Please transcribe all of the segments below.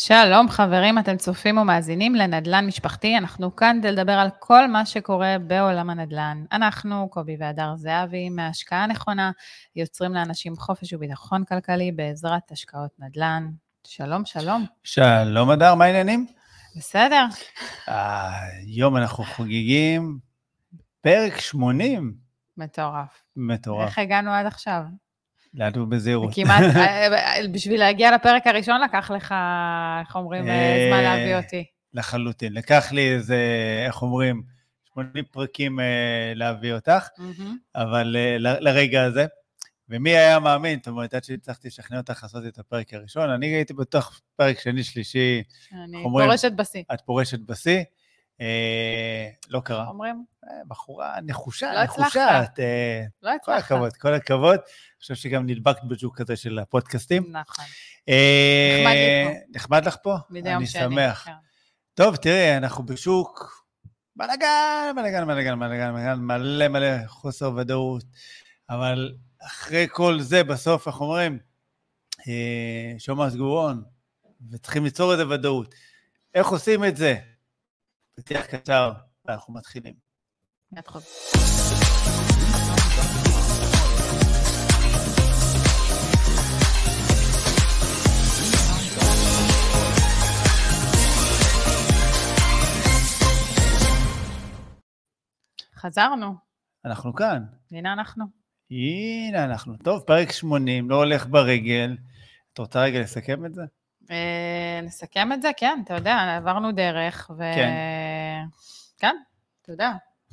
שלום חברים, אתם צופים ומאזינים לנדל"ן משפחתי, אנחנו כאן כדי לדבר על כל מה שקורה בעולם הנדל"ן. אנחנו, קובי והדר זהבי, מהשקעה נכונה, יוצרים לאנשים חופש וביטחון כלכלי בעזרת השקעות נדל"ן. שלום, שלום. שלום הדר, מה העניינים? בסדר. היום אנחנו חוגגים פרק 80. מטורף. מטורף. איך הגענו עד עכשיו? לאט ובזהירות. כמעט, אה, בשביל להגיע לפרק הראשון לקח לך, איך אומרים, אה, זמן להביא אותי. לחלוטין. לקח לי איזה, איך אומרים, 80 פרקים אה, להביא אותך, אבל לרגע הזה. ומי היה מאמין, זאת אומרת, עד שהצלחתי לשכנע אותך לעשות את הפרק הראשון, אני הייתי בטוח פרק שני, שלישי, אני פורשת בשיא. את פורשת בשיא. אה, לא קרה. אומרים? אה, בחורה נחושה, לא נחושה. את, אה, לא הצלחת. כל הכבוד, כל הכבוד. אני חושב שגם נדבקת בג'וק הזה של הפודקאסטים. נכון. נחמד לי פה. נחמד לך פה? מדי יום שני. אני שמח. כן. טוב, תראי, אנחנו בשוק בלאגן, בלאגן, בלאגן, בלאגן, בלאגן, מלא מלא חוסר ודאות. אבל אחרי כל זה, בסוף, איך אומרים? שומע סגורון, וצריכים ליצור את הוודאות. איך עושים את זה? פתיח קצר, ואנחנו מתחילים. חזרנו. אנחנו כאן. הנה אנחנו. הנה אנחנו. טוב, פרק 80, לא הולך ברגל. את רוצה רגע לסכם את זה? אה, נסכם את זה, כן, אתה יודע, עברנו דרך, ו... כן. כן, אתה יודע,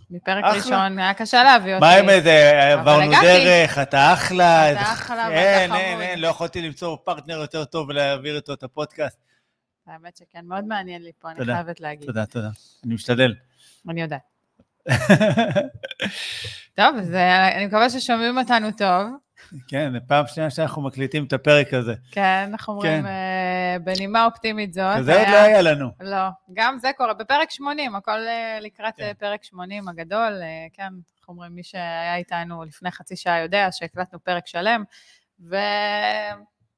מפרק אחלה. ראשון היה קשה להביא אותי. מה עם זה, עברנו דרך, אתה אחלה. אתה אחלה ואתה חמוד. אין, אין, אין, לא יכולתי למצוא פרטנר יותר טוב ולהעביר איתו את הפודקאסט. האמת שכן, מאוד מעניין לי פה, אני חייבת להגיד. תודה, תודה. אני משתדל. אני יודעת. טוב, אז אני מקווה ששומעים אותנו טוב. כן, זו פעם שנייה שאנחנו מקליטים את הפרק הזה. כן, אנחנו אומרים, כן. אה, בנימה אופטימית זאת. זה עוד לא היה לנו. לא, גם זה קורה. בפרק 80, הכל אה, לקראת כן. אה, פרק 80 הגדול. כן, אנחנו אומרים, מי שהיה איתנו לפני חצי שעה יודע שהקלטנו פרק שלם, ו...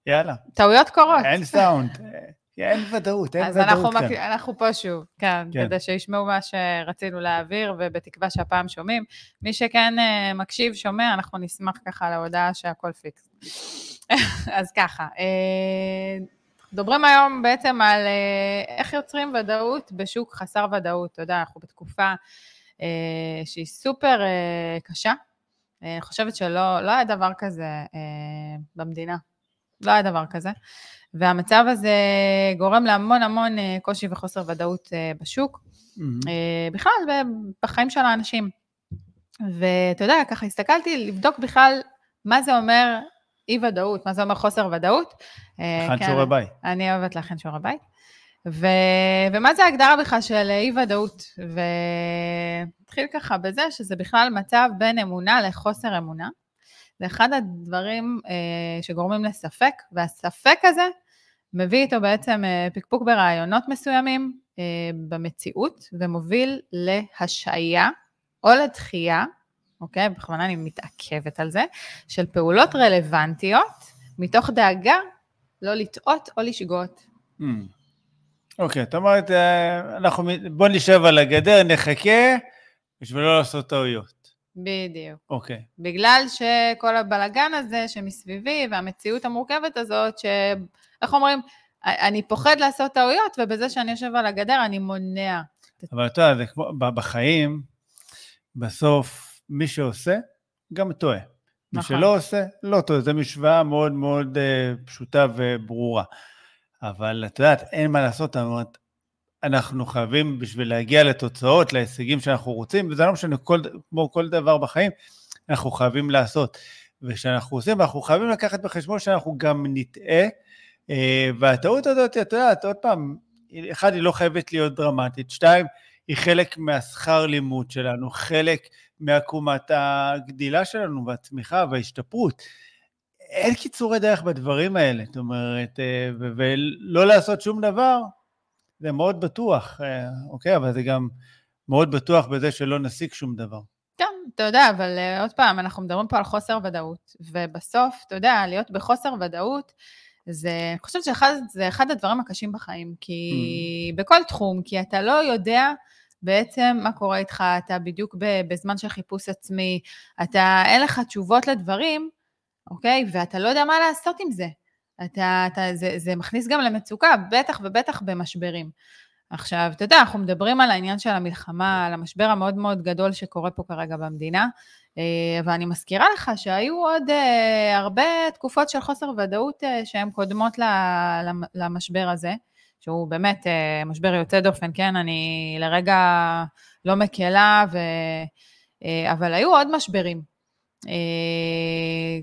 יאללה. טעויות קורות. אין סאונד. אין ודאות, אין ודאות אנחנו כאן. אז אנחנו פה שוב, כן, כן, כדי שישמעו מה שרצינו להעביר, ובתקווה שהפעם שומעים. מי שכן uh, מקשיב, שומע, אנחנו נשמח ככה להודעה שהכל פיקס. אז ככה, uh, מדברים היום בעצם על uh, איך יוצרים ודאות בשוק חסר ודאות. אתה יודע, אנחנו בתקופה uh, שהיא סופר uh, קשה. אני חושבת שלא לא היה דבר כזה uh, במדינה. לא היה דבר כזה. והמצב הזה גורם להמון המון אה, קושי וחוסר ודאות אה, בשוק, mm-hmm. בכלל בחיים של האנשים. ואתה יודע, ככה הסתכלתי לבדוק בכלל מה זה אומר אי-ודאות, מה זה אומר חוסר ודאות. להכין כן, שיעורי בית. אני אוהבת להכין שיעורי בית. ו... ומה זה ההגדרה בכלל של אי-ודאות? ונתחיל ככה בזה שזה בכלל מצב בין אמונה לחוסר אמונה. זה אחד הדברים אה, שגורמים לספק, והספק הזה מביא איתו בעצם אה, פקפוק ברעיונות מסוימים אה, במציאות, ומוביל להשעיה או לדחייה, אוקיי? בכוונה אני מתעכבת על זה, של פעולות רלוונטיות, מתוך דאגה לא לטעות או לשגות. Hmm. אוקיי, זאת אומרת, אה, אנחנו, בוא נשב על הגדר, נחכה, בשביל לא לעשות טעויות. בדיוק. אוקיי. Okay. בגלל שכל הבלגן הזה שמסביבי והמציאות המורכבת הזאת, שאיך אומרים, אני פוחד לעשות טעויות, ובזה שאני יושב על הגדר אני מונע. אבל אתה יודע, זה כמו בחיים, בסוף מי שעושה, גם טועה. נכון. מי שלא עושה, לא טועה. זו משוואה מאוד מאוד uh, פשוטה וברורה. אבל את יודעת, אין מה לעשות, אומרת, אנחנו חייבים בשביל להגיע לתוצאות, להישגים שאנחנו רוצים, וזה לא משנה, כל, כמו כל דבר בחיים, אנחנו חייבים לעשות. וכשאנחנו עושים, אנחנו חייבים לקחת בחשבון שאנחנו גם נטעה, אה, והטעות הזאת, את יודעת, עוד פעם, אחד, היא לא חייבת להיות דרמטית, שתיים, היא חלק מהשכר לימוד שלנו, חלק מעקומת הגדילה שלנו והצמיחה וההשתפרות. אין קיצורי דרך בדברים האלה, זאת אומרת, אה, ולא לעשות שום דבר, זה מאוד בטוח, אה, אוקיי? אבל זה גם מאוד בטוח בזה שלא נשיג שום דבר. כן, אתה יודע, אבל uh, עוד פעם, אנחנו מדברים פה על חוסר ודאות, ובסוף, אתה יודע, להיות בחוסר ודאות, זה, אני חושבת שזה אחד הדברים הקשים בחיים, כי mm. בכל תחום, כי אתה לא יודע בעצם מה קורה איתך, אתה בדיוק בזמן של חיפוש עצמי, אתה, אין לך תשובות לדברים, אוקיי? ואתה לא יודע מה לעשות עם זה. אתה, אתה, זה, זה מכניס גם למצוקה, בטח ובטח במשברים. עכשיו, אתה יודע, אנחנו מדברים על העניין של המלחמה, על המשבר המאוד מאוד גדול שקורה פה כרגע במדינה, אה, ואני מזכירה לך שהיו עוד אה, הרבה תקופות של חוסר ודאות אה, שהן קודמות למשבר הזה, שהוא באמת משבר יוצא דופן, כן? אני לרגע לא מקלה, ו... אבל היו עוד משברים.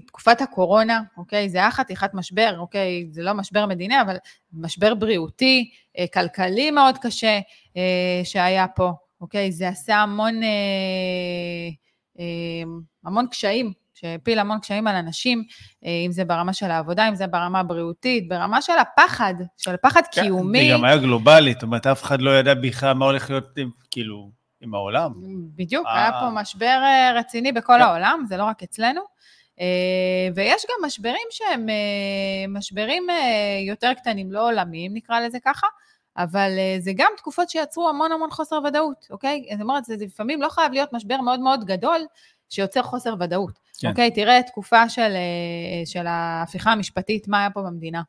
תקופת הקורונה, אוקיי? זה היה חתיכת משבר, אוקיי? זה לא משבר מדיני, אבל משבר בריאותי, כלכלי מאוד קשה שהיה פה, אוקיי? זה עשה המון... אמ, המון קשיים, שהפיל המון קשיים על אנשים, אה, אם זה ברמה של העבודה, אם זה ברמה הבריאותית, ברמה של הפחד, של פחד כן, קיומי. זה גם היה גלובלי, זאת אומרת, אף אחד לא ידע בכלל מה הולך להיות, כאילו, עם העולם. בדיוק, היה פה משבר אה, רציני בכל כן. העולם, זה לא רק אצלנו. אה, ויש גם משברים שהם משברים יותר קטנים, לא עולמיים, נקרא לזה ככה, אבל uh, זה גם תקופות שיצרו המון המון חוסר ודאות, אוקיי? זאת אומרת, זה לפעמים לא חייב להיות משבר מאוד מאוד גדול שיוצר חוסר ודאות. כן. אוקיי? תראה תקופה של, uh, של ההפיכה המשפטית, מה היה פה במדינה,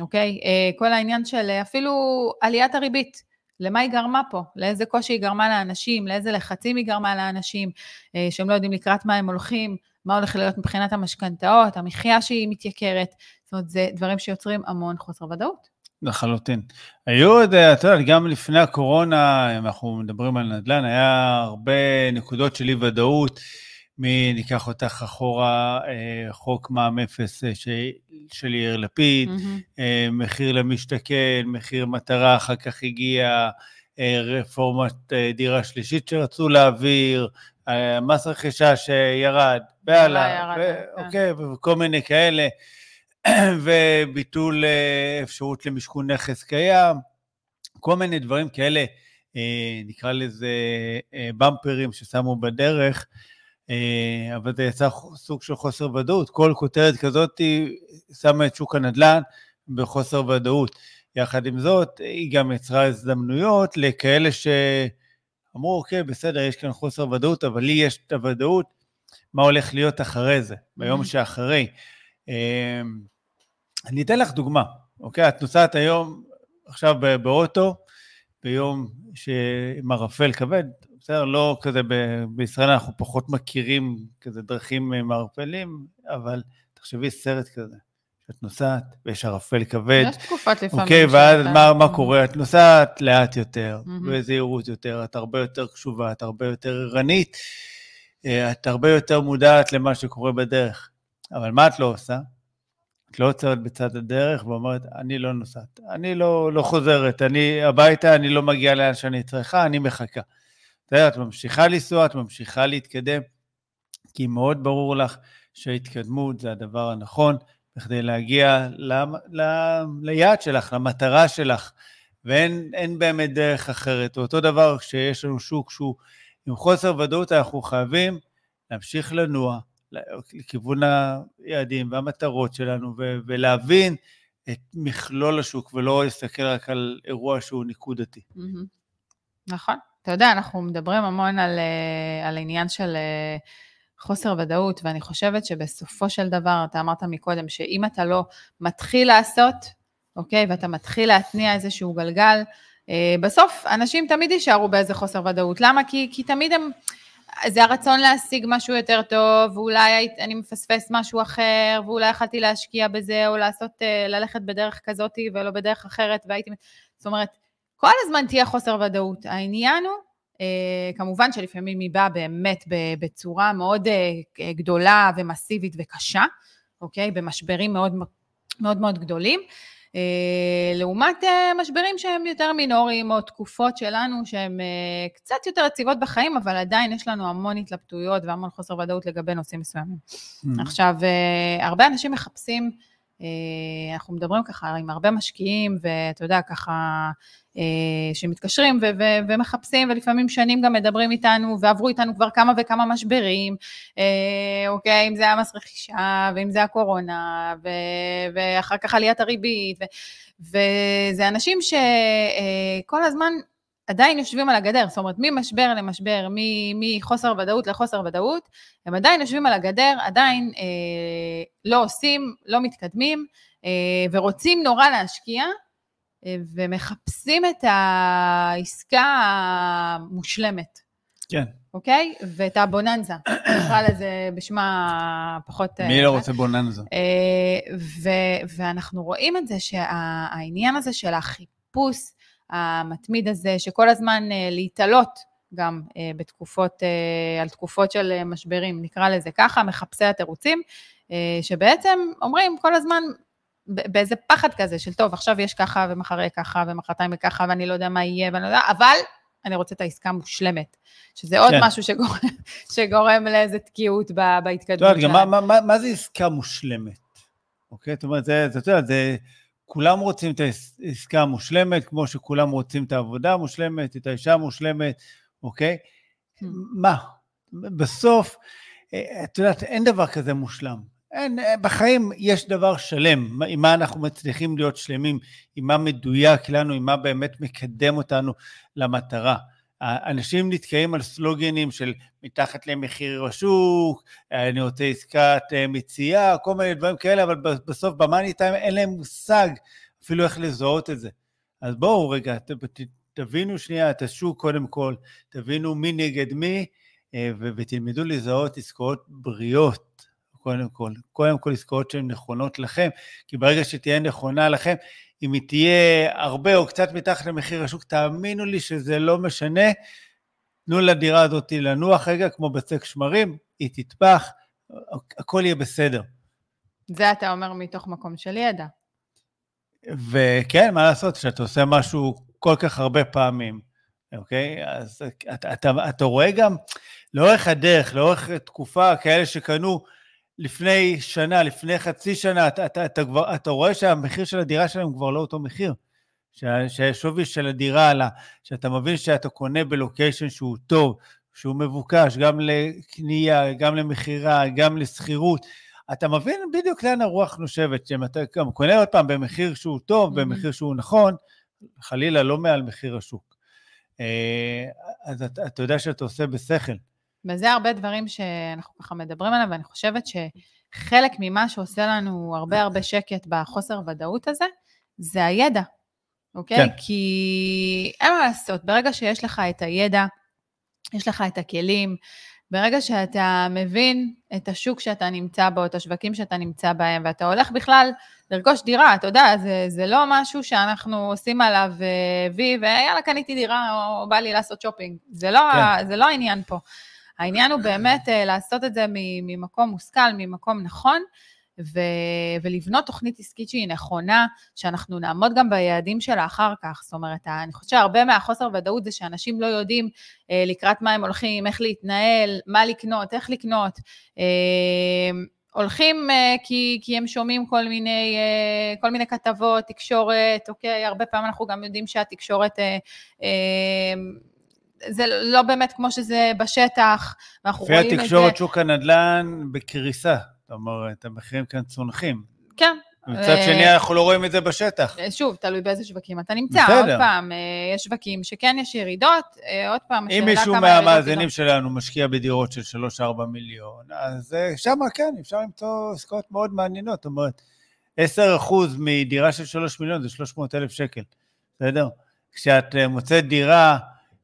אוקיי? Uh, כל העניין של אפילו עליית הריבית. למה היא גרמה פה? לאיזה קושי היא גרמה לאנשים? לאיזה לחצים היא גרמה לאנשים? שהם לא יודעים לקראת מה הם הולכים, מה הולך להיות מבחינת המשכנתאות, המחיה שהיא מתייקרת. זאת אומרת, זה דברים שיוצרים המון חוסר ודאות. לחלוטין. היו עוד, אתה יודע, גם לפני הקורונה, אם אנחנו מדברים על נדל"ן, היה הרבה נקודות של אי-ודאות. מי ניקח אותך אחורה, אה, חוק מע"מ אפס אה, של יאיר לפיד, mm-hmm. מחיר למשתכן, מחיר מטרה, אחר כך הגיע רפורמת דירה שלישית שרצו להעביר, מס רכישה שירד, ועלה, כן. אוקיי, וכל מיני כאלה. וביטול אה, אפשרות למשכון נכס קיים, כל מיני דברים כאלה, אה, נקרא לזה אה, במפרים ששמו בדרך, אבל זה יצא סוג של חוסר ודאות. כל כותרת כזאת שמה את שוק הנדל"ן בחוסר ודאות. יחד עם זאת, היא גם יצרה הזדמנויות לכאלה שאמרו, אוקיי, בסדר, יש כאן חוסר ודאות, אבל לי יש את הוודאות, מה הולך להיות אחרי זה, ביום mm-hmm. שאחרי. אני אתן לך דוגמה, אוקיי? את נוסעת היום, עכשיו באוטו, ביום עם ערפל כבד, בסדר? לא כזה, ב- בישראל אנחנו פחות מכירים כזה דרכים מערפלים, אבל תחשבי סרט כזה, שאת נוסעת ויש ערפל כבד. יש תקופות לפעמים. אוקיי, ואז מה, מה קורה? את נוסעת לאט יותר, mm-hmm. בזהירות יותר, את הרבה יותר קשובה, את הרבה יותר ערנית, אה, את הרבה יותר מודעת למה שקורה בדרך. אבל מה את לא עושה? את לא עוצרת בצד הדרך ואומרת, אני לא נוסעת, אני לא, לא חוזרת, אני הביתה, אני לא מגיעה לאן שאני צריכה, אני מחכה. יודע, את ממשיכה לנסוע, את ממשיכה להתקדם, כי מאוד ברור לך שההתקדמות זה הדבר הנכון, בכדי להגיע ל, ל, ליעד שלך, למטרה שלך, ואין באמת דרך אחרת. אותו דבר כשיש לנו שוק שהוא עם חוסר ודאות, אנחנו חייבים להמשיך לנוע, לכיוון היעדים והמטרות שלנו, ו- ולהבין את מכלול השוק, ולא להסתכל רק על אירוע שהוא נקודתי. נכון. אתה יודע, אנחנו מדברים המון על, אה, על עניין של אה, חוסר ודאות, ואני חושבת שבסופו של דבר, אתה אמרת מקודם, שאם אתה לא מתחיל לעשות, אוקיי, ואתה מתחיל להתניע איזשהו גלגל, אה, בסוף אנשים תמיד יישארו באיזה חוסר ודאות. למה? כי, כי תמיד הם... זה הרצון להשיג משהו יותר טוב, ואולי אני מפספס משהו אחר, ואולי יכלתי להשקיע בזה, או לעשות, אה, ללכת בדרך כזאת ולא בדרך אחרת, והייתי... זאת אומרת, כל הזמן תהיה חוסר ודאות. העניין הוא, אה, כמובן שלפעמים היא באה באמת בצורה מאוד אה, גדולה ומסיבית וקשה, אוקיי? במשברים מאוד מאוד, מאוד גדולים. אה, לעומת אה, משברים שהם יותר מינוריים, או תקופות שלנו שהן אה, קצת יותר יציבות בחיים, אבל עדיין יש לנו המון התלבטויות והמון חוסר ודאות לגבי נושאים מסוימים. Mm-hmm. עכשיו, הרבה אנשים מחפשים אנחנו מדברים ככה עם הרבה משקיעים, ואתה יודע, ככה, שמתקשרים ו- ו- ומחפשים, ולפעמים שנים גם מדברים איתנו, ועברו איתנו כבר כמה וכמה משברים, אוקיי, אם זה היה מס רכישה, ואם זה הקורונה, ו- ואחר כך עליית הריבית, ו- וזה אנשים שכל הזמן עדיין יושבים על הגדר, זאת אומרת, ממשבר למשבר, מחוסר ודאות לחוסר ודאות, הם עדיין יושבים על הגדר, עדיין אה, לא עושים, לא מתקדמים, אה, ורוצים נורא להשקיע, אה, ומחפשים את העסקה המושלמת. כן. אוקיי? ואת הבוננזה, נקרא לזה בשמה פחות... מי לא רוצה בוננזה? ואנחנו רואים את זה שהעניין הזה של החיפוש המתמיד הזה, שכל הזמן להתעלות גם בתקופות, על תקופות של משברים, נקרא לזה ככה, מחפשי התירוצים, שבעצם אומרים כל הזמן, באיזה פחד כזה של טוב, עכשיו יש ככה ומחר יהיה ככה ומחרתיים יהיה ככה ואני לא יודע מה יהיה ואני לא יודע, אבל אני רוצה את העסקה המושלמת, שזה עוד כן. משהו שגורם, שגורם לאיזה תקיעות בהתקדמות שלהם. מה, מה, מה, מה זה עסקה מושלמת? אוקיי? זאת אומרת, זה, זה, זה, זה, כולם רוצים את העסקה המושלמת, כמו שכולם רוצים את העבודה המושלמת, את האישה המושלמת, אוקיי? Hmm. מה? בסוף, אה, את יודעת, אין דבר כזה מושלם. אין, אה, בחיים יש דבר שלם, עם מה אנחנו מצליחים להיות שלמים, עם מה מדויק לנו, עם מה באמת מקדם אותנו למטרה. אנשים נתקעים על סלוגנים של מתחת למחיר השוק, אני רוצה עסקת אה, מציאה, כל מיני דברים כאלה, אבל בסוף במאני טיים אין להם מושג אפילו איך לזהות את זה. אז בואו רגע, ת, ת, תבינו שנייה את השוק קודם כל, תבינו מי נגד מי, אה, ותלמדו לזהות עסקאות בריאות, קודם כל. קודם כל עסקאות שהן נכונות לכם, כי ברגע שתהיה נכונה לכם, אם היא תהיה הרבה או קצת מתחת למחיר השוק, תאמינו לי שזה לא משנה. תנו לדירה הזאת לנוח רגע, כמו בצק שמרים, היא תטפח, הכל יהיה בסדר. זה אתה אומר מתוך מקום של ידע. וכן, מה לעשות, כשאתה עושה משהו כל כך הרבה פעמים, אוקיי? אז אתה, אתה, אתה רואה גם לאורך הדרך, לאורך תקופה, כאלה שקנו לפני שנה, לפני חצי שנה, אתה, אתה, אתה, כבר, אתה רואה שהמחיר של הדירה שלהם כבר לא אותו מחיר. שהשווי של הדירה עלה, שאתה מבין שאתה קונה בלוקיישן שהוא טוב, שהוא מבוקש, גם לקנייה, גם למכירה, גם לשכירות. אתה מבין בדיוק לאן הרוח נושבת, שאם אתה גם קונה עוד פעם במחיר שהוא טוב, mm-hmm. במחיר שהוא נכון, חלילה לא מעל מחיר השוק. אה, אז אתה, אתה יודע שאתה עושה בשכל. וזה הרבה דברים שאנחנו ככה מדברים עליהם, ואני חושבת שחלק ממה שעושה לנו הרבה הרבה שקט בחוסר ודאות הזה, זה הידע, אוקיי? כן. כי אין מה לעשות, ברגע שיש לך את הידע, יש לך את הכלים, ברגע שאתה מבין את השוק שאתה נמצא בו, את השווקים שאתה נמצא בהם, ואתה הולך בכלל לרכוש דירה, אתה יודע, זה, זה לא משהו שאנחנו עושים עליו וי, ויאללה, קניתי דירה, או בא לי לעשות שופינג. זה לא, כן. זה לא העניין פה. העניין הוא באמת uh, לעשות את זה ממקום מושכל, ממקום נכון, ו- ולבנות תוכנית עסקית שהיא נכונה, שאנחנו נעמוד גם ביעדים שלה אחר כך. זאת אומרת, אני חושבת שהרבה מהחוסר ודאות זה שאנשים לא יודעים uh, לקראת מה הם הולכים, איך להתנהל, מה לקנות, איך לקנות. Uh, הולכים uh, כי, כי הם שומעים כל מיני, uh, כל מיני כתבות, תקשורת, אוקיי, הרבה פעמים אנחנו גם יודעים שהתקשורת uh, uh, זה לא באמת כמו שזה בשטח, ואנחנו רואים את זה... לפי התקשורת שוק הנדל"ן בקריסה, זאת אומרת, המחירים כאן צונחים. כן. מצד שני, אנחנו לא רואים את זה בשטח. אה, שוב, תלוי באיזה שווקים אתה נמצא. בסדר. עוד פעם, אה, יש שווקים שכן יש ירידות, אה, עוד פעם, השאלה כמה... אם מישהו מהמאזינים שלנו משקיע בדירות של 3-4 מיליון, אז שם כן, אפשר למצוא עסקאות מאוד מעניינות. זאת אומרת, 10% מדירה של 3 מיליון זה 300 אלף שקל, בסדר? כשאת מוצאת דירה...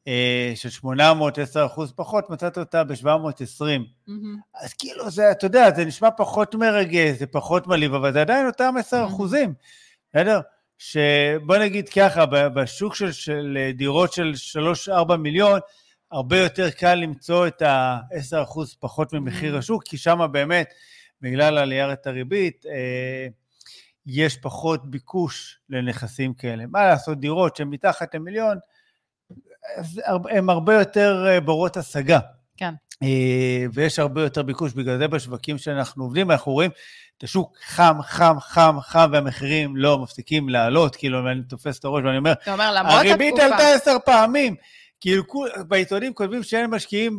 אה, של 810 אחוז פחות, מצאת אותה ב-720. Mm-hmm. אז כאילו זה, אתה יודע, זה נשמע פחות מרגש, זה פחות מלהיב, אבל זה עדיין אותם 10 אחוזים, בסדר? שבוא נגיד ככה, בשוק של, של דירות של 3-4 מיליון, הרבה יותר קל למצוא את ה-10 אחוז פחות ממחיר mm-hmm. השוק, כי שם באמת, בגלל עליית הריבית, אה, יש פחות ביקוש לנכסים כאלה. מה לעשות, דירות שהן מתחת למיליון, הן הרבה יותר אה, בורות השגה. כן. אה, ויש הרבה יותר ביקוש, בגלל זה בשווקים שאנחנו עובדים, אנחנו רואים את השוק חם, חם, חם, חם, והמחירים לא מפסיקים לעלות, כאילו, אני תופס את הראש ואני אומר, אתה אומר, למרות התקופה... הריבית עלתה עשר פעמים. כאילו, בעיתונים כותבים שאין משקיעים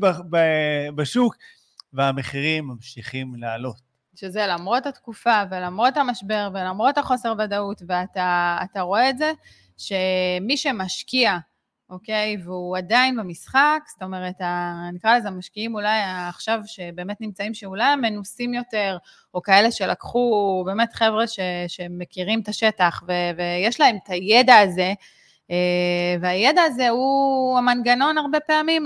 בשוק, והמחירים ממשיכים לעלות. שזה למרות התקופה ולמרות המשבר ולמרות החוסר ודאות, ואתה רואה את זה, שמי שמשקיע, אוקיי, והוא עדיין במשחק, זאת אומרת, נקרא לזה המשקיעים אולי עכשיו שבאמת נמצאים שאולי המנוסים יותר, או כאלה שלקחו באמת חבר'ה ש, שמכירים את השטח ו, ויש להם את הידע הזה, אה, והידע הזה הוא המנגנון הרבה פעמים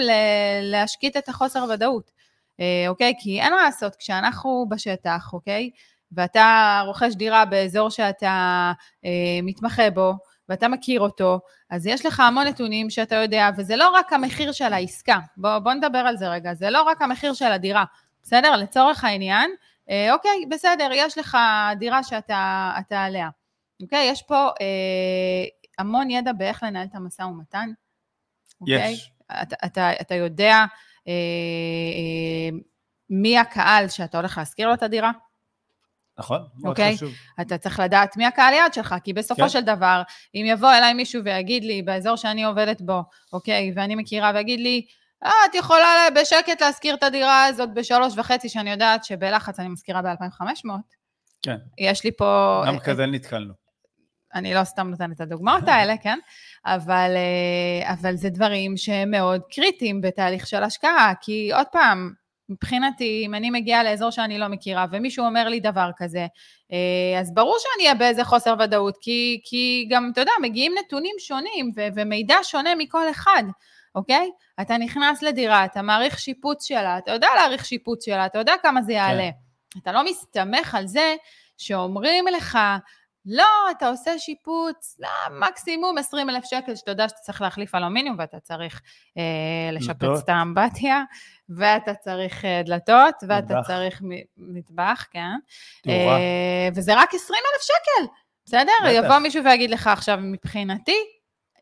להשקיט את החוסר ודאות. אה, אוקיי? כי אין מה לעשות, כשאנחנו בשטח, אוקיי? ואתה רוכש דירה באזור שאתה אה, מתמחה בו, ואתה מכיר אותו, אז יש לך המון נתונים שאתה יודע, וזה לא רק המחיר של העסקה. בוא, בוא נדבר על זה רגע, זה לא רק המחיר של הדירה, בסדר? לצורך העניין, אה, אוקיי, בסדר, יש לך דירה שאתה עליה. אוקיי? יש פה אה, המון ידע באיך לנהל את המשא ומתן. אוקיי? יש. אתה, אתה, אתה יודע אה, אה, מי הקהל שאתה הולך להשכיר לו את הדירה. נכון, מאוד okay? אוקיי? חשוב. אתה צריך לדעת מי הקהל יעד שלך, כי בסופו כן. של דבר, אם יבוא אליי מישהו ויגיד לי, באזור שאני עובדת בו, אוקיי, ואני מכירה, ויגיד לי, אה, את יכולה בשקט להשכיר את הדירה הזאת בשלוש וחצי, שאני יודעת שבלחץ אני משכירה ב-2,500. כן. יש לי פה... גם כזה נתקלנו. אני לא סתם נותנת את הדוגמאות האלה, כן? אבל, אה, אבל זה דברים שהם מאוד קריטיים בתהליך של השקעה, כי עוד פעם, מבחינתי, אם אני מגיעה לאזור שאני לא מכירה ומישהו אומר לי דבר כזה, אה, אז ברור שאני אהיה באיזה חוסר ודאות, כי, כי גם, אתה יודע, מגיעים נתונים שונים ו- ומידע שונה מכל אחד, אוקיי? אתה נכנס לדירה, אתה מעריך שיפוץ שלה, אתה יודע להעריך שיפוץ שלה, אתה יודע כמה זה יעלה. כן. אתה לא מסתמך על זה שאומרים לך, לא, אתה עושה שיפוץ, לא, מקסימום 20 אלף שקל, שאתה יודע שאתה צריך להחליף אלומיניום ואתה צריך אה, לשפץ את האמבטיה, ואתה צריך אה, דלתות, ואתה מטבח. צריך מטבח, כן. אה, וזה רק 20 אלף שקל, בסדר? בטח. יבוא מישהו ויגיד לך עכשיו, מבחינתי,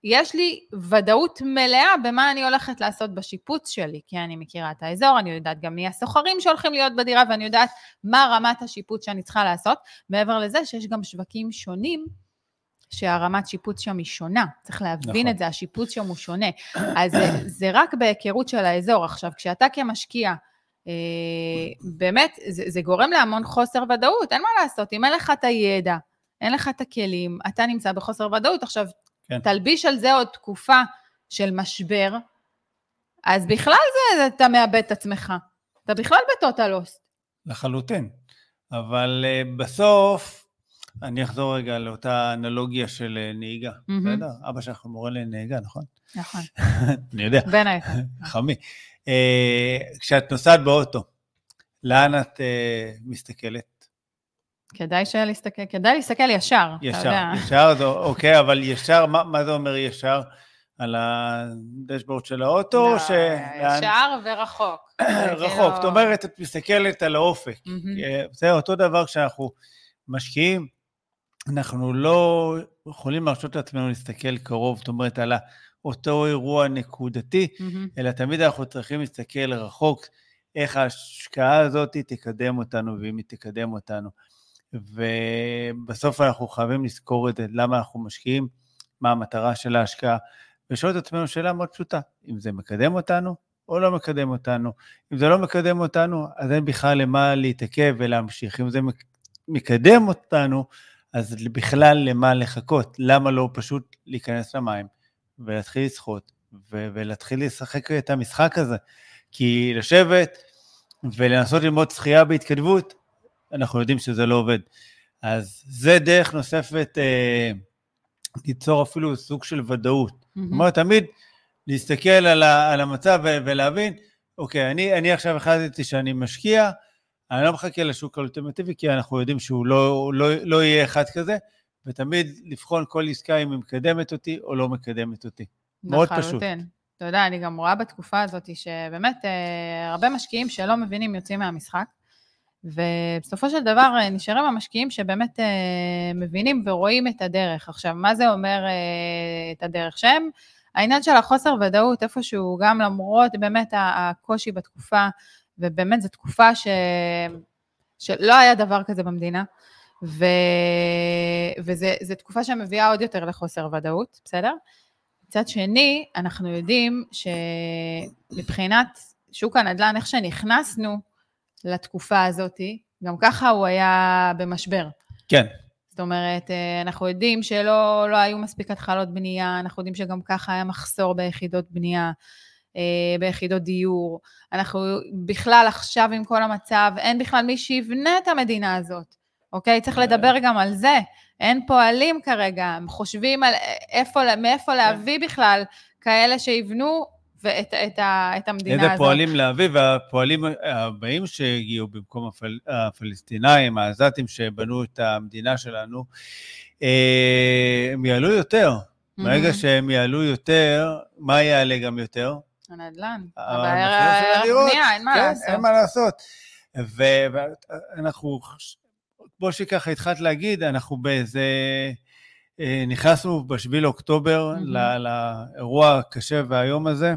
יש לי ודאות מלאה במה אני הולכת לעשות בשיפוץ שלי, כי אני מכירה את האזור, אני יודעת גם מי הסוחרים שהולכים להיות בדירה, ואני יודעת מה רמת השיפוץ שאני צריכה לעשות. מעבר לזה שיש גם שווקים שונים, שהרמת שיפוץ שם היא שונה, צריך להבין נכון. את זה, השיפוץ שם הוא שונה. אז זה, זה רק בהיכרות של האזור. עכשיו, כשאתה כמשקיע, אה, באמת, זה, זה גורם להמון חוסר ודאות, אין מה לעשות, אם אין לך את הידע, אין לך את הכלים, אתה נמצא בחוסר ודאות. עכשיו, כן. תלביש על זה עוד תקופה של משבר, אז בכלל זה, אתה מאבד את עצמך. אתה בכלל בטוטל לוסט. לחלוטין. אבל uh, בסוף, אני אחזור רגע לאותה אנלוגיה של uh, נהיגה. בסדר? אבא שלך מורה לנהיגה, נכון? נכון. אני יודע. בין היתר. חמי. Uh, כשאת נוסעת באוטו, לאן את uh, מסתכלת? כדאי להסתכל, כדאי להסתכל ישר, ישר, אתה יודע. ישר, זה אוקיי, אבל ישר, מה, מה זה אומר ישר? על הדשבורד של האוטו? לא, ש... ישר ורחוק. רחוק, כאילו- זאת אומרת, את מסתכלת על האופק. אה, זה אותו דבר כשאנחנו משקיעים, אנחנו לא יכולים להרשות לעצמנו להסתכל קרוב, זאת אומרת, על אותו אירוע נקודתי, אלא תמיד אנחנו צריכים להסתכל רחוק, איך ההשקעה הזאת תקדם אותנו, ואם היא תקדם אותנו. ובסוף אנחנו חייבים לזכור את זה, למה אנחנו משקיעים, מה המטרה של ההשקעה, ולשאול את עצמנו שאלה מאוד פשוטה, אם זה מקדם אותנו או לא מקדם אותנו. אם זה לא מקדם אותנו, אז אין בכלל למה להתעכב ולהמשיך. אם זה מקדם אותנו, אז בכלל למה לחכות? למה לא פשוט להיכנס למים ולהתחיל לשחות ולהתחיל לשחק את המשחק הזה? כי לשבת ולנסות ללמוד שחייה בהתכתבות, אנחנו יודעים שזה לא עובד. אז זה דרך נוספת אה, ליצור אפילו סוג של ודאות. Mm-hmm. זאת אומרת, תמיד להסתכל על, ה, על המצב ולהבין, אוקיי, אני, אני עכשיו החלטתי שאני משקיע, אני לא מחכה לשוק האולטימטיבי, כי אנחנו יודעים שהוא לא, לא, לא יהיה אחד כזה, ותמיד לבחון כל עסקה אם היא מקדמת אותי או לא מקדמת אותי. מאוד פשוט. אתה יודע, אני גם רואה בתקופה הזאת שבאמת אה, הרבה משקיעים שלא מבינים יוצאים מהמשחק. ובסופו של דבר אה, נשארים המשקיעים שבאמת אה, מבינים ורואים את הדרך. עכשיו, מה זה אומר את הדרך? שהם העניין של החוסר ודאות איפשהו, גם למרות באמת הקושי בתקופה, ובאמת זו תקופה ש... שלא היה דבר כזה במדינה, ו... וזו תקופה שמביאה עוד יותר לחוסר ודאות, בסדר? מצד שני, אנחנו יודעים שמבחינת שוק הנדל"ן, איך שנכנסנו לתקופה הזאת, גם ככה הוא היה במשבר. כן. זאת אומרת, אה, אנחנו יודעים שלא לא היו מספיק התחלות בנייה, אנחנו יודעים שגם ככה היה מחסור ביחידות בנייה, ביחידות דיור. אנחנו בכלל עכשיו עם כל המצב, אין בכלל מי שיבנה את המדינה הזאת, אוקיי? צריך לדבר גם על זה. אין פועלים כרגע, הם חושבים על איפה, מאיפה כן. להביא בכלל כאלה שיבנו ואת, את, ה, את המדינה איזה הזאת. איזה פועלים להביא, והפועלים הבאים שהגיעו במקום הפל, הפלסטינאים, העזתים שבנו את המדינה שלנו, אה, הם יעלו יותר. Mm-hmm. ברגע שהם יעלו יותר, מה יעלה גם יותר? הנדל"ן. הבעיה הבנייה, אין מה כן, לעשות. אין מה לעשות. ואנחנו, כמו שככה התחלת להגיד, אנחנו באיזה... אה, נכנסנו ב-7 לאוקטובר mm-hmm. לאירוע הקשה והיום הזה,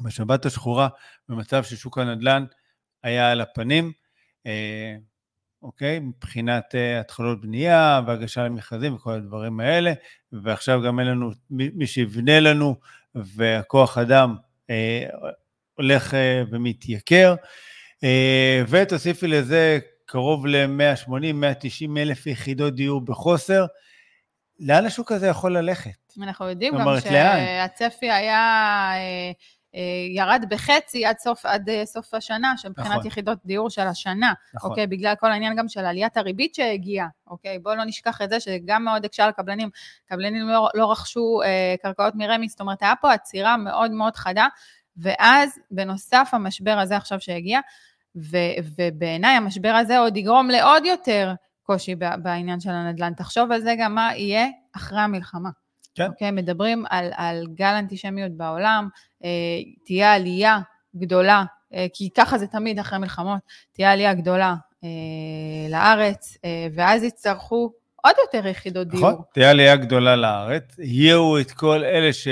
בשבת השחורה, במצב ששוק הנדל"ן היה על הפנים, אה, אוקיי? מבחינת אה, התחלות בנייה והגשה למכרזים וכל הדברים האלה, ועכשיו גם אין לנו מי שיבנה לנו, והכוח אדם אה, הולך אה, ומתייקר. אה, ותוסיפי לזה קרוב ל-180-190 אלף יחידות דיור בחוסר. לאן השוק הזה יכול ללכת? אנחנו יודעים גם שהצפי היה... אה, ירד בחצי עד סוף, עד אה, סוף השנה, שמבחינת נכון. יחידות דיור של השנה, נכון. אוקיי? בגלל כל העניין גם של עליית הריבית שהגיעה, אוקיי? בואו לא נשכח את זה, שגם מאוד הקשה על קבלנים. קבלנים לא, לא רכשו אה, קרקעות מרמי, זאת אומרת, היה פה עצירה מאוד מאוד חדה, ואז, בנוסף, המשבר הזה עכשיו שהגיע, ו- ובעיניי המשבר הזה עוד יגרום לעוד יותר קושי בעניין של הנדל"ן. תחשוב על זה גם מה יהיה אחרי המלחמה. כן. אוקיי, מדברים על, על גל אנטישמיות בעולם, תהיה עלייה גדולה, אה, כי ככה זה תמיד אחרי מלחמות, תהיה עלייה גדולה אה, לארץ, אה, ואז יצטרכו עוד יותר יחידות נכון, דיור. נכון, תהיה עלייה גדולה לארץ, יהיו את כל אלה ש...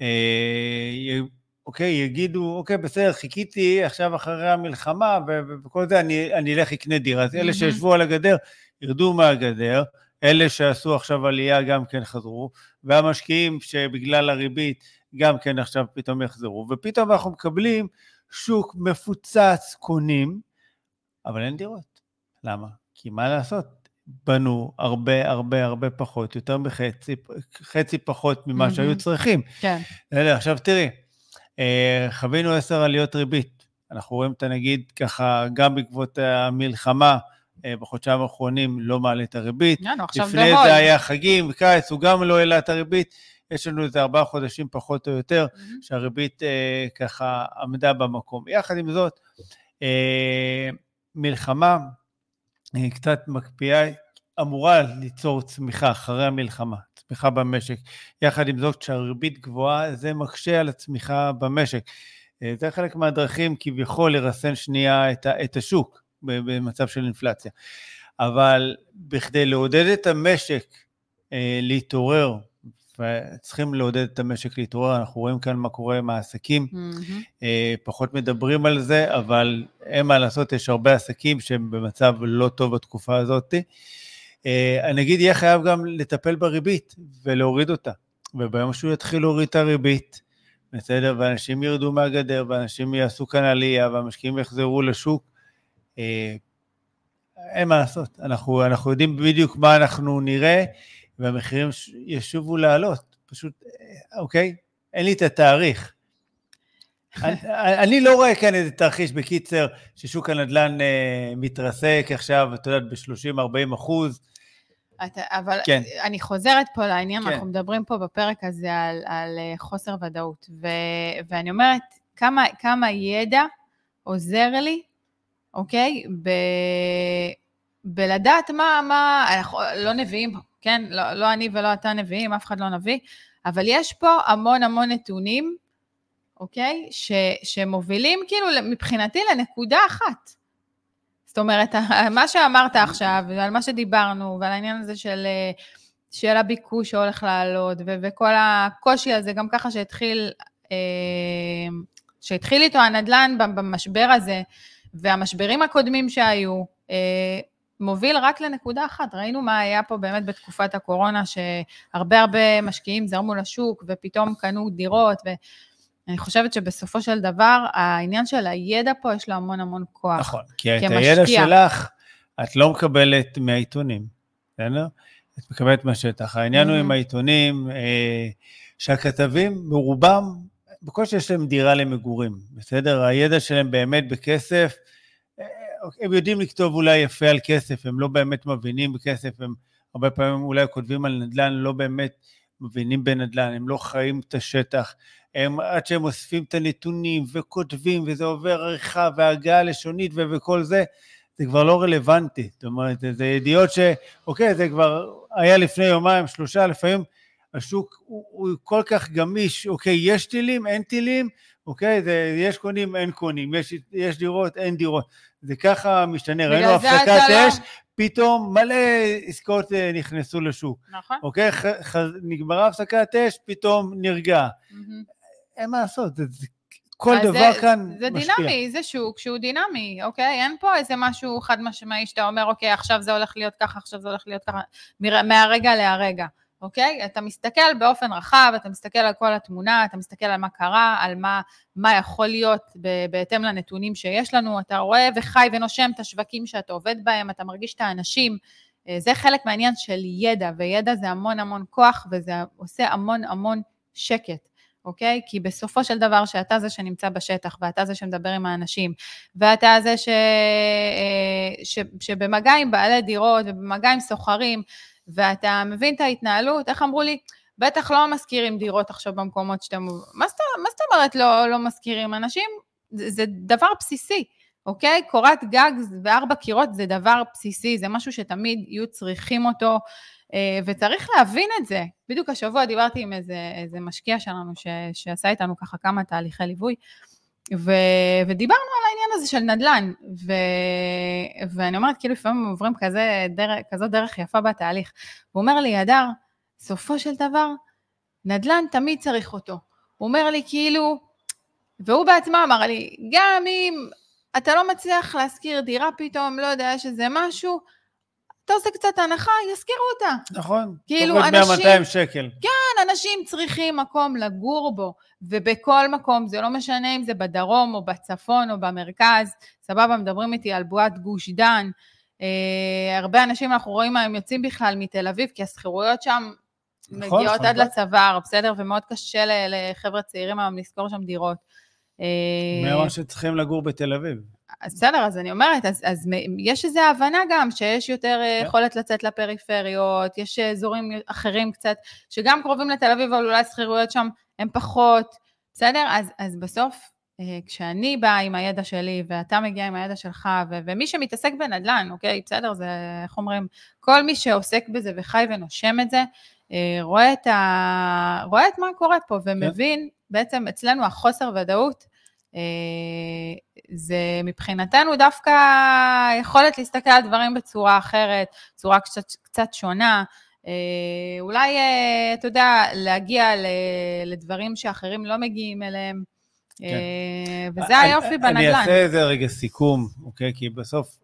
אה, אוקיי, יגידו, אוקיי, בסדר, חיכיתי עכשיו אחרי המלחמה וכל זה, אני, אני אלך אקנה דירה. אז אלה שישבו על הגדר, ירדו מהגדר, אלה שעשו עכשיו עלייה גם כן חזרו, והמשקיעים שבגלל הריבית גם כן עכשיו פתאום יחזרו, ופתאום אנחנו מקבלים שוק מפוצץ קונים, אבל אין דירות. למה? כי מה לעשות? בנו הרבה הרבה הרבה פחות, יותר מחצי, חצי פחות ממה mm-hmm. שהיו צריכים. כן. עכשיו תראי, אה, חווינו עשר עליות ריבית. אנחנו רואים את הנגיד ככה, גם בעקבות המלחמה, אה, בחודשיים האחרונים לא מעלה את הריבית. יאללה, עכשיו לפני זה היה חגים, קיץ, הוא גם לא העלה את הריבית. יש לנו איזה ארבעה חודשים פחות או יותר, mm-hmm. שהריבית אה, ככה עמדה במקום. יחד עם זאת, אה, מלחמה אה, קצת מקפיאה, אמורה ליצור צמיחה אחרי המלחמה, צמיחה במשק. יחד עם זאת, כשהריבית גבוהה, זה מקשה על הצמיחה במשק. אה, זה חלק מהדרכים כביכול לרסן שנייה את, את השוק. במצב של אינפלציה. אבל בכדי לעודד את המשק אה, להתעורר, וצריכים לעודד את המשק להתעורר, אנחנו רואים כאן מה קורה עם העסקים, mm-hmm. אה, פחות מדברים על זה, אבל אין מה לעשות, יש הרבה עסקים שהם במצב לא טוב בתקופה הזאת. אה, הנגיד יהיה חייב גם לטפל בריבית ולהוריד אותה, וביום שהוא יתחיל להוריד את הריבית, בסדר, ואנשים ירדו מהגדר, ואנשים יעשו כאן עלייה, והמשקיעים יחזרו לשוק, אה, אין מה לעשות, אנחנו, אנחנו יודעים בדיוק מה אנחנו נראה, והמחירים ישובו לעלות, פשוט, אה, אוקיי? אין לי את התאריך. אני, אני לא רואה כאן איזה תרחיש, בקיצר, ששוק הנדל"ן אה, מתרסק עכשיו, את יודעת, ב-30-40 אחוז. אתה, אבל כן. אני חוזרת פה לעניין, כן. אנחנו מדברים פה בפרק הזה על, על אה, חוסר ודאות, ו, ואני אומרת, כמה, כמה ידע עוזר לי אוקיי? ב... בלדעת מה, מה, אנחנו לא נביאים, כן? לא, לא אני ולא אתה נביאים, אף אחד לא נביא, אבל יש פה המון המון נתונים, אוקיי? ש, שמובילים כאילו מבחינתי לנקודה אחת. זאת אומרת, מה שאמרת עכשיו, ועל מה שדיברנו, ועל העניין הזה של של הביקוש שהולך לעלות, ו- וכל הקושי הזה, גם ככה שהתחיל, אה, שהתחיל איתו הנדל"ן במשבר הזה, והמשברים הקודמים שהיו, אה, מוביל רק לנקודה אחת. ראינו מה היה פה באמת בתקופת הקורונה, שהרבה הרבה משקיעים זרמו לשוק ופתאום קנו דירות, ואני חושבת שבסופו של דבר, העניין של הידע פה, יש לו המון המון כוח. נכון, כי את הידע שלך, את לא מקבלת מהעיתונים, בסדר? את מקבלת מהשטח. העניין mm-hmm. הוא עם העיתונים, אה, שהכתבים, ברובם, בקושי יש להם דירה למגורים, בסדר? הידע שלהם באמת בכסף, הם יודעים לכתוב אולי יפה על כסף, הם לא באמת מבינים בכסף, הם הרבה פעמים אולי כותבים על נדל"ן, לא באמת מבינים בנדל"ן, הם לא חיים את השטח. הם, עד שהם אוספים את הנתונים וכותבים, וזה עובר עריכה והגעה לשונית ו- וכל זה, זה כבר לא רלוונטי. זאת אומרת, זה ידיעות ש... אוקיי, זה כבר היה לפני יומיים, שלושה, לפעמים השוק הוא, הוא כל כך גמיש, אוקיי, יש טילים, אין טילים, אוקיי, זה, יש קונים, אין קונים, יש, יש דירות, אין דירות. זה ככה משתנה, ראינו הפסקת אש, לא... פתאום מלא עסקאות אה, נכנסו לשוק. נכון. אוקיי, ח, ח, נגמרה הפסקת אש, פתאום נרגע. Mm-hmm. אין מה לעשות, זה, זה, כל דבר זה, כאן זה משפיע. זה דינמי, זה שוק שהוא דינמי, אוקיי? אין פה איזה משהו חד משמעי שאתה אומר, אוקיי, עכשיו זה הולך להיות ככה, עכשיו זה הולך להיות ככה, מהרגע להרגע. אוקיי? אתה מסתכל באופן רחב, אתה מסתכל על כל התמונה, אתה מסתכל על מה קרה, על מה, מה יכול להיות בהתאם לנתונים שיש לנו, אתה רואה וחי ונושם את השווקים שאתה עובד בהם, אתה מרגיש את האנשים, אה, זה חלק מהעניין של ידע, וידע זה המון המון כוח וזה עושה המון המון שקט. אוקיי? כי בסופו של דבר שאתה זה שנמצא בשטח, ואתה זה שמדבר עם האנשים, ואתה זה ש... אה, ש... שבמגע עם בעלי דירות ובמגע עם סוחרים, ואתה מבין את ההתנהלות, איך אמרו לי, בטח לא משכירים דירות עכשיו במקומות שאתם... מה זאת אומרת לא, לא משכירים? אנשים, זה, זה דבר בסיסי, אוקיי? קורת גג וארבע קירות זה דבר בסיסי, זה משהו שתמיד יהיו צריכים אותו, אה, וצריך להבין את זה. בדיוק השבוע דיברתי עם איזה, איזה משקיע שלנו ש, שעשה איתנו ככה כמה תהליכי ליווי, ו, ודיברנו על העניין הזה של נדל"ן, ו, ואני אומרת, כאילו לפעמים עוברים כזה דרך, כזאת דרך יפה בתהליך. הוא אומר לי, הדר, סופו של דבר, נדל"ן תמיד צריך אותו. הוא אומר לי, כאילו, והוא בעצמו אמר לי, גם אם אתה לא מצליח להשכיר דירה פתאום, לא יודע, יש איזה משהו, אתה עושה קצת הנחה, ישכירו אותה. נכון. כאילו, אנשים... 100-200 שקל. כן, אנשים צריכים מקום לגור בו, ובכל מקום, זה לא משנה אם זה בדרום או בצפון או במרכז, סבבה, מדברים איתי על בועת גוש דן. אה, הרבה אנשים אנחנו רואים מה הם יוצאים בכלל מתל אביב, כי השכירויות שם נכון, מגיעות נכון, עד נכון. לצוואר, בסדר? ומאוד קשה לחבר'ה צעירים היום לשכור שם דירות. מי אמר אה, שצריכים לגור בתל אביב? אז בסדר, אז אני אומרת, אז, אז יש איזו הבנה גם שיש יותר אה, כן. יכולת לצאת לפריפריות, יש אזורים אחרים קצת, שגם קרובים לתל אביב, אבל אולי שכירויות שם הן פחות, בסדר? אז, אז בסוף, אה, כשאני באה עם הידע שלי, ואתה מגיע עם הידע שלך, ו- ומי שמתעסק בנדל"ן, אוקיי, בסדר, זה, איך אומרים, כל מי שעוסק בזה וחי ונושם את זה, אה, רואה את, ה... רואה את מה קורה פה, ומבין, כן. בעצם אצלנו החוסר ודאות, זה מבחינתנו דווקא יכולת להסתכל על דברים בצורה אחרת, צורה קצת, קצת שונה. אה, אולי, אה, אתה יודע, להגיע לדברים שאחרים לא מגיעים אליהם, כן. וזה היופי בנדל"ן. אני אעשה איזה רגע סיכום, אוקיי? כי בסוף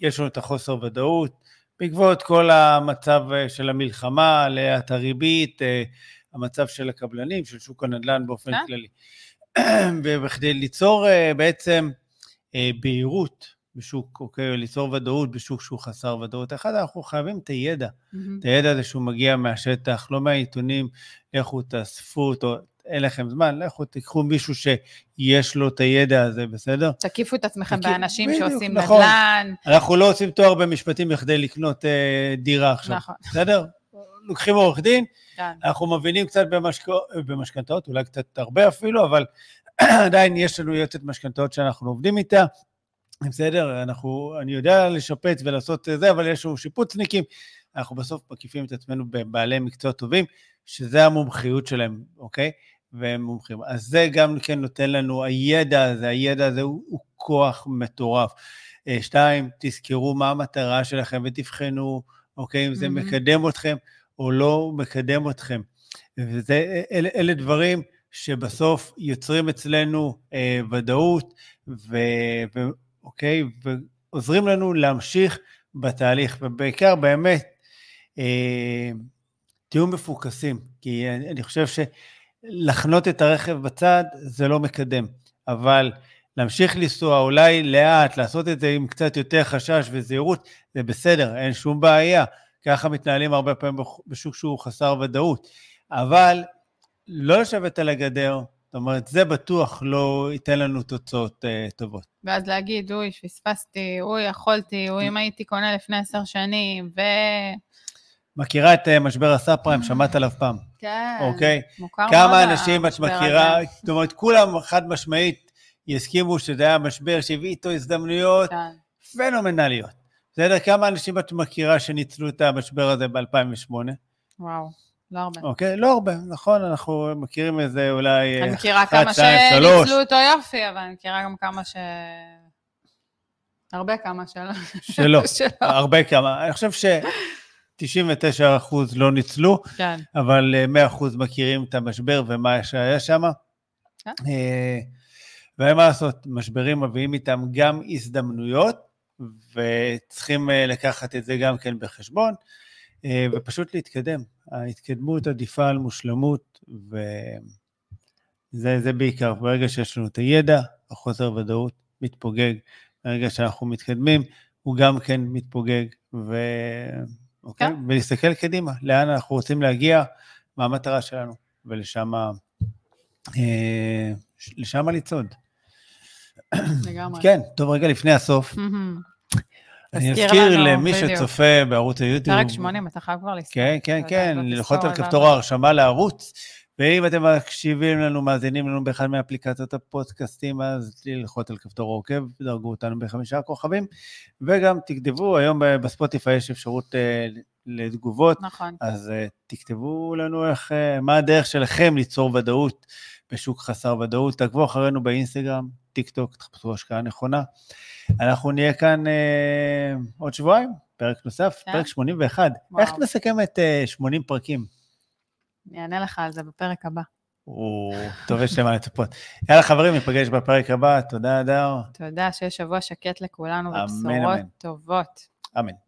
יש לנו את החוסר ודאות, בעקבות כל המצב של המלחמה, עליית הריבית, המצב של הקבלנים, של שוק הנדל"ן באופן כן? כללי. וכדי ליצור אה, בעצם אה, בהירות בשוק, אוקיי, ליצור ודאות בשוק שהוא חסר ודאות. אחד, אנחנו חייבים את הידע. Mm-hmm. את הידע הזה שהוא מגיע מהשטח, לא מהעיתונים, לכו תאספו אותו, אין לכם זמן, לכו תיקחו מישהו שיש לו את הידע הזה, בסדר? תקיפו את עצמכם תקיפ... באנשים בדיוק, שעושים נכון. נדל"ן. אנחנו לא עושים תואר במשפטים בכדי לקנות אה, דירה עכשיו, נכון. בסדר? לוקחים עורך דין, כן. אנחנו מבינים קצת. במשכנתאות, אולי קצת הרבה אפילו, אבל עדיין יש לנו יועצת משכנתאות שאנחנו עובדים איתה. בסדר, אנחנו, אני יודע לשפץ ולעשות זה, אבל יש לנו שיפוצניקים, אנחנו בסוף מקיפים את עצמנו בבעלי מקצוע טובים, שזה המומחיות שלהם, אוקיי? והם מומחים. אז זה גם כן נותן לנו, הידע הזה, הידע הזה הוא, הוא כוח מטורף. אה, שתיים, תזכרו מה המטרה שלכם ותבחנו, אוקיי? אם זה mm-hmm. מקדם אתכם, או לא מקדם אתכם. ואלה דברים שבסוף יוצרים אצלנו אה, ודאות, ו, ו, אוקיי, ועוזרים לנו להמשיך בתהליך, ובעיקר באמת, אה, תהיו מפוקסים, כי אני, אני חושב שלחנות את הרכב בצד זה לא מקדם, אבל להמשיך לנסוע, אולי לאט, לעשות את זה עם קצת יותר חשש וזהירות, זה בסדר, אין שום בעיה. ככה מתנהלים הרבה פעמים בשוק שהוא חסר ודאות. אבל לא לשבת על הגדר, זאת אומרת, זה בטוח לא ייתן לנו תוצאות uh, טובות. ואז להגיד, אוי, פספסתי, אוי, יכולתי, אוי, אם הייתי קונה לפני עשר שנים, ו... מכירה את uh, משבר הסאב פריים, שמעת עליו פעם. כן, אוקיי? מוכר כמה אנשים את מכירה, הזה. זאת אומרת, כולם חד משמעית יסכימו שזה היה משבר שהביא איתו הזדמנויות כן. פנומנליות. בסדר? כמה אנשים את מכירה שניצלו את המשבר הזה ב-2008? וואו, לא הרבה. אוקיי, לא הרבה, נכון, אנחנו מכירים איזה אולי... אני מכירה כמה שניצלו אותו יופי, אבל אני מכירה גם כמה ש... הרבה כמה שלא. שלא, הרבה כמה. אני חושב ש... 99 אחוז לא ניצלו, כן. אבל 100 אה, אחוז מכירים את המשבר ומה שהיה שם. כן. אה, ואין מה לעשות, משברים מביאים איתם גם הזדמנויות, וצריכים אה, לקחת את זה גם כן בחשבון, אה, ופשוט להתקדם. ההתקדמות עדיפה על מושלמות, וזה בעיקר. ברגע שיש לנו את הידע, החוסר ודאות מתפוגג. ברגע שאנחנו מתקדמים, הוא גם כן מתפוגג, ו... אוקיי? כן. ולהסתכל קדימה, לאן אנחנו רוצים להגיע, מה המטרה שלנו, ולשם אה, לצעוד. לגמרי. כן, טוב, רגע לפני הסוף. אני אזכיר למי שצופה בערוץ היוטיוב. פרק 80, אתה חייב כבר לספור. כן, כן, כן, ללחוץ על כפתור ההרשמה לערוץ. ואם אתם מקשיבים לנו, מאזינים לנו באחד מאפליקציות הפודקאסטים, אז ללחוץ על כפתור עוקב, דרגו אותנו בחמישה כוכבים, וגם תכתבו, היום בספוטיפיי יש אפשרות uh, לתגובות. נכון. אז uh, תכתבו לנו איך, uh, מה הדרך שלכם ליצור ודאות בשוק חסר ודאות. תעקבו אחרינו באינסטגרם, טיק טוק, תחפשו השקעה נכונה. אנחנו נהיה כאן אה, עוד שבועיים, פרק נוסף, כן? פרק 81. וואו. איך נסכם את אה, 80 פרקים? אני אענה לך על זה בפרק הבא. או, טוב, יש למה לצפות. יאללה, חברים, ניפגש בפרק הבא. תודה, אדר. תודה, שיהיה שבוע שקט לכולנו ובשורות טובות. אמן.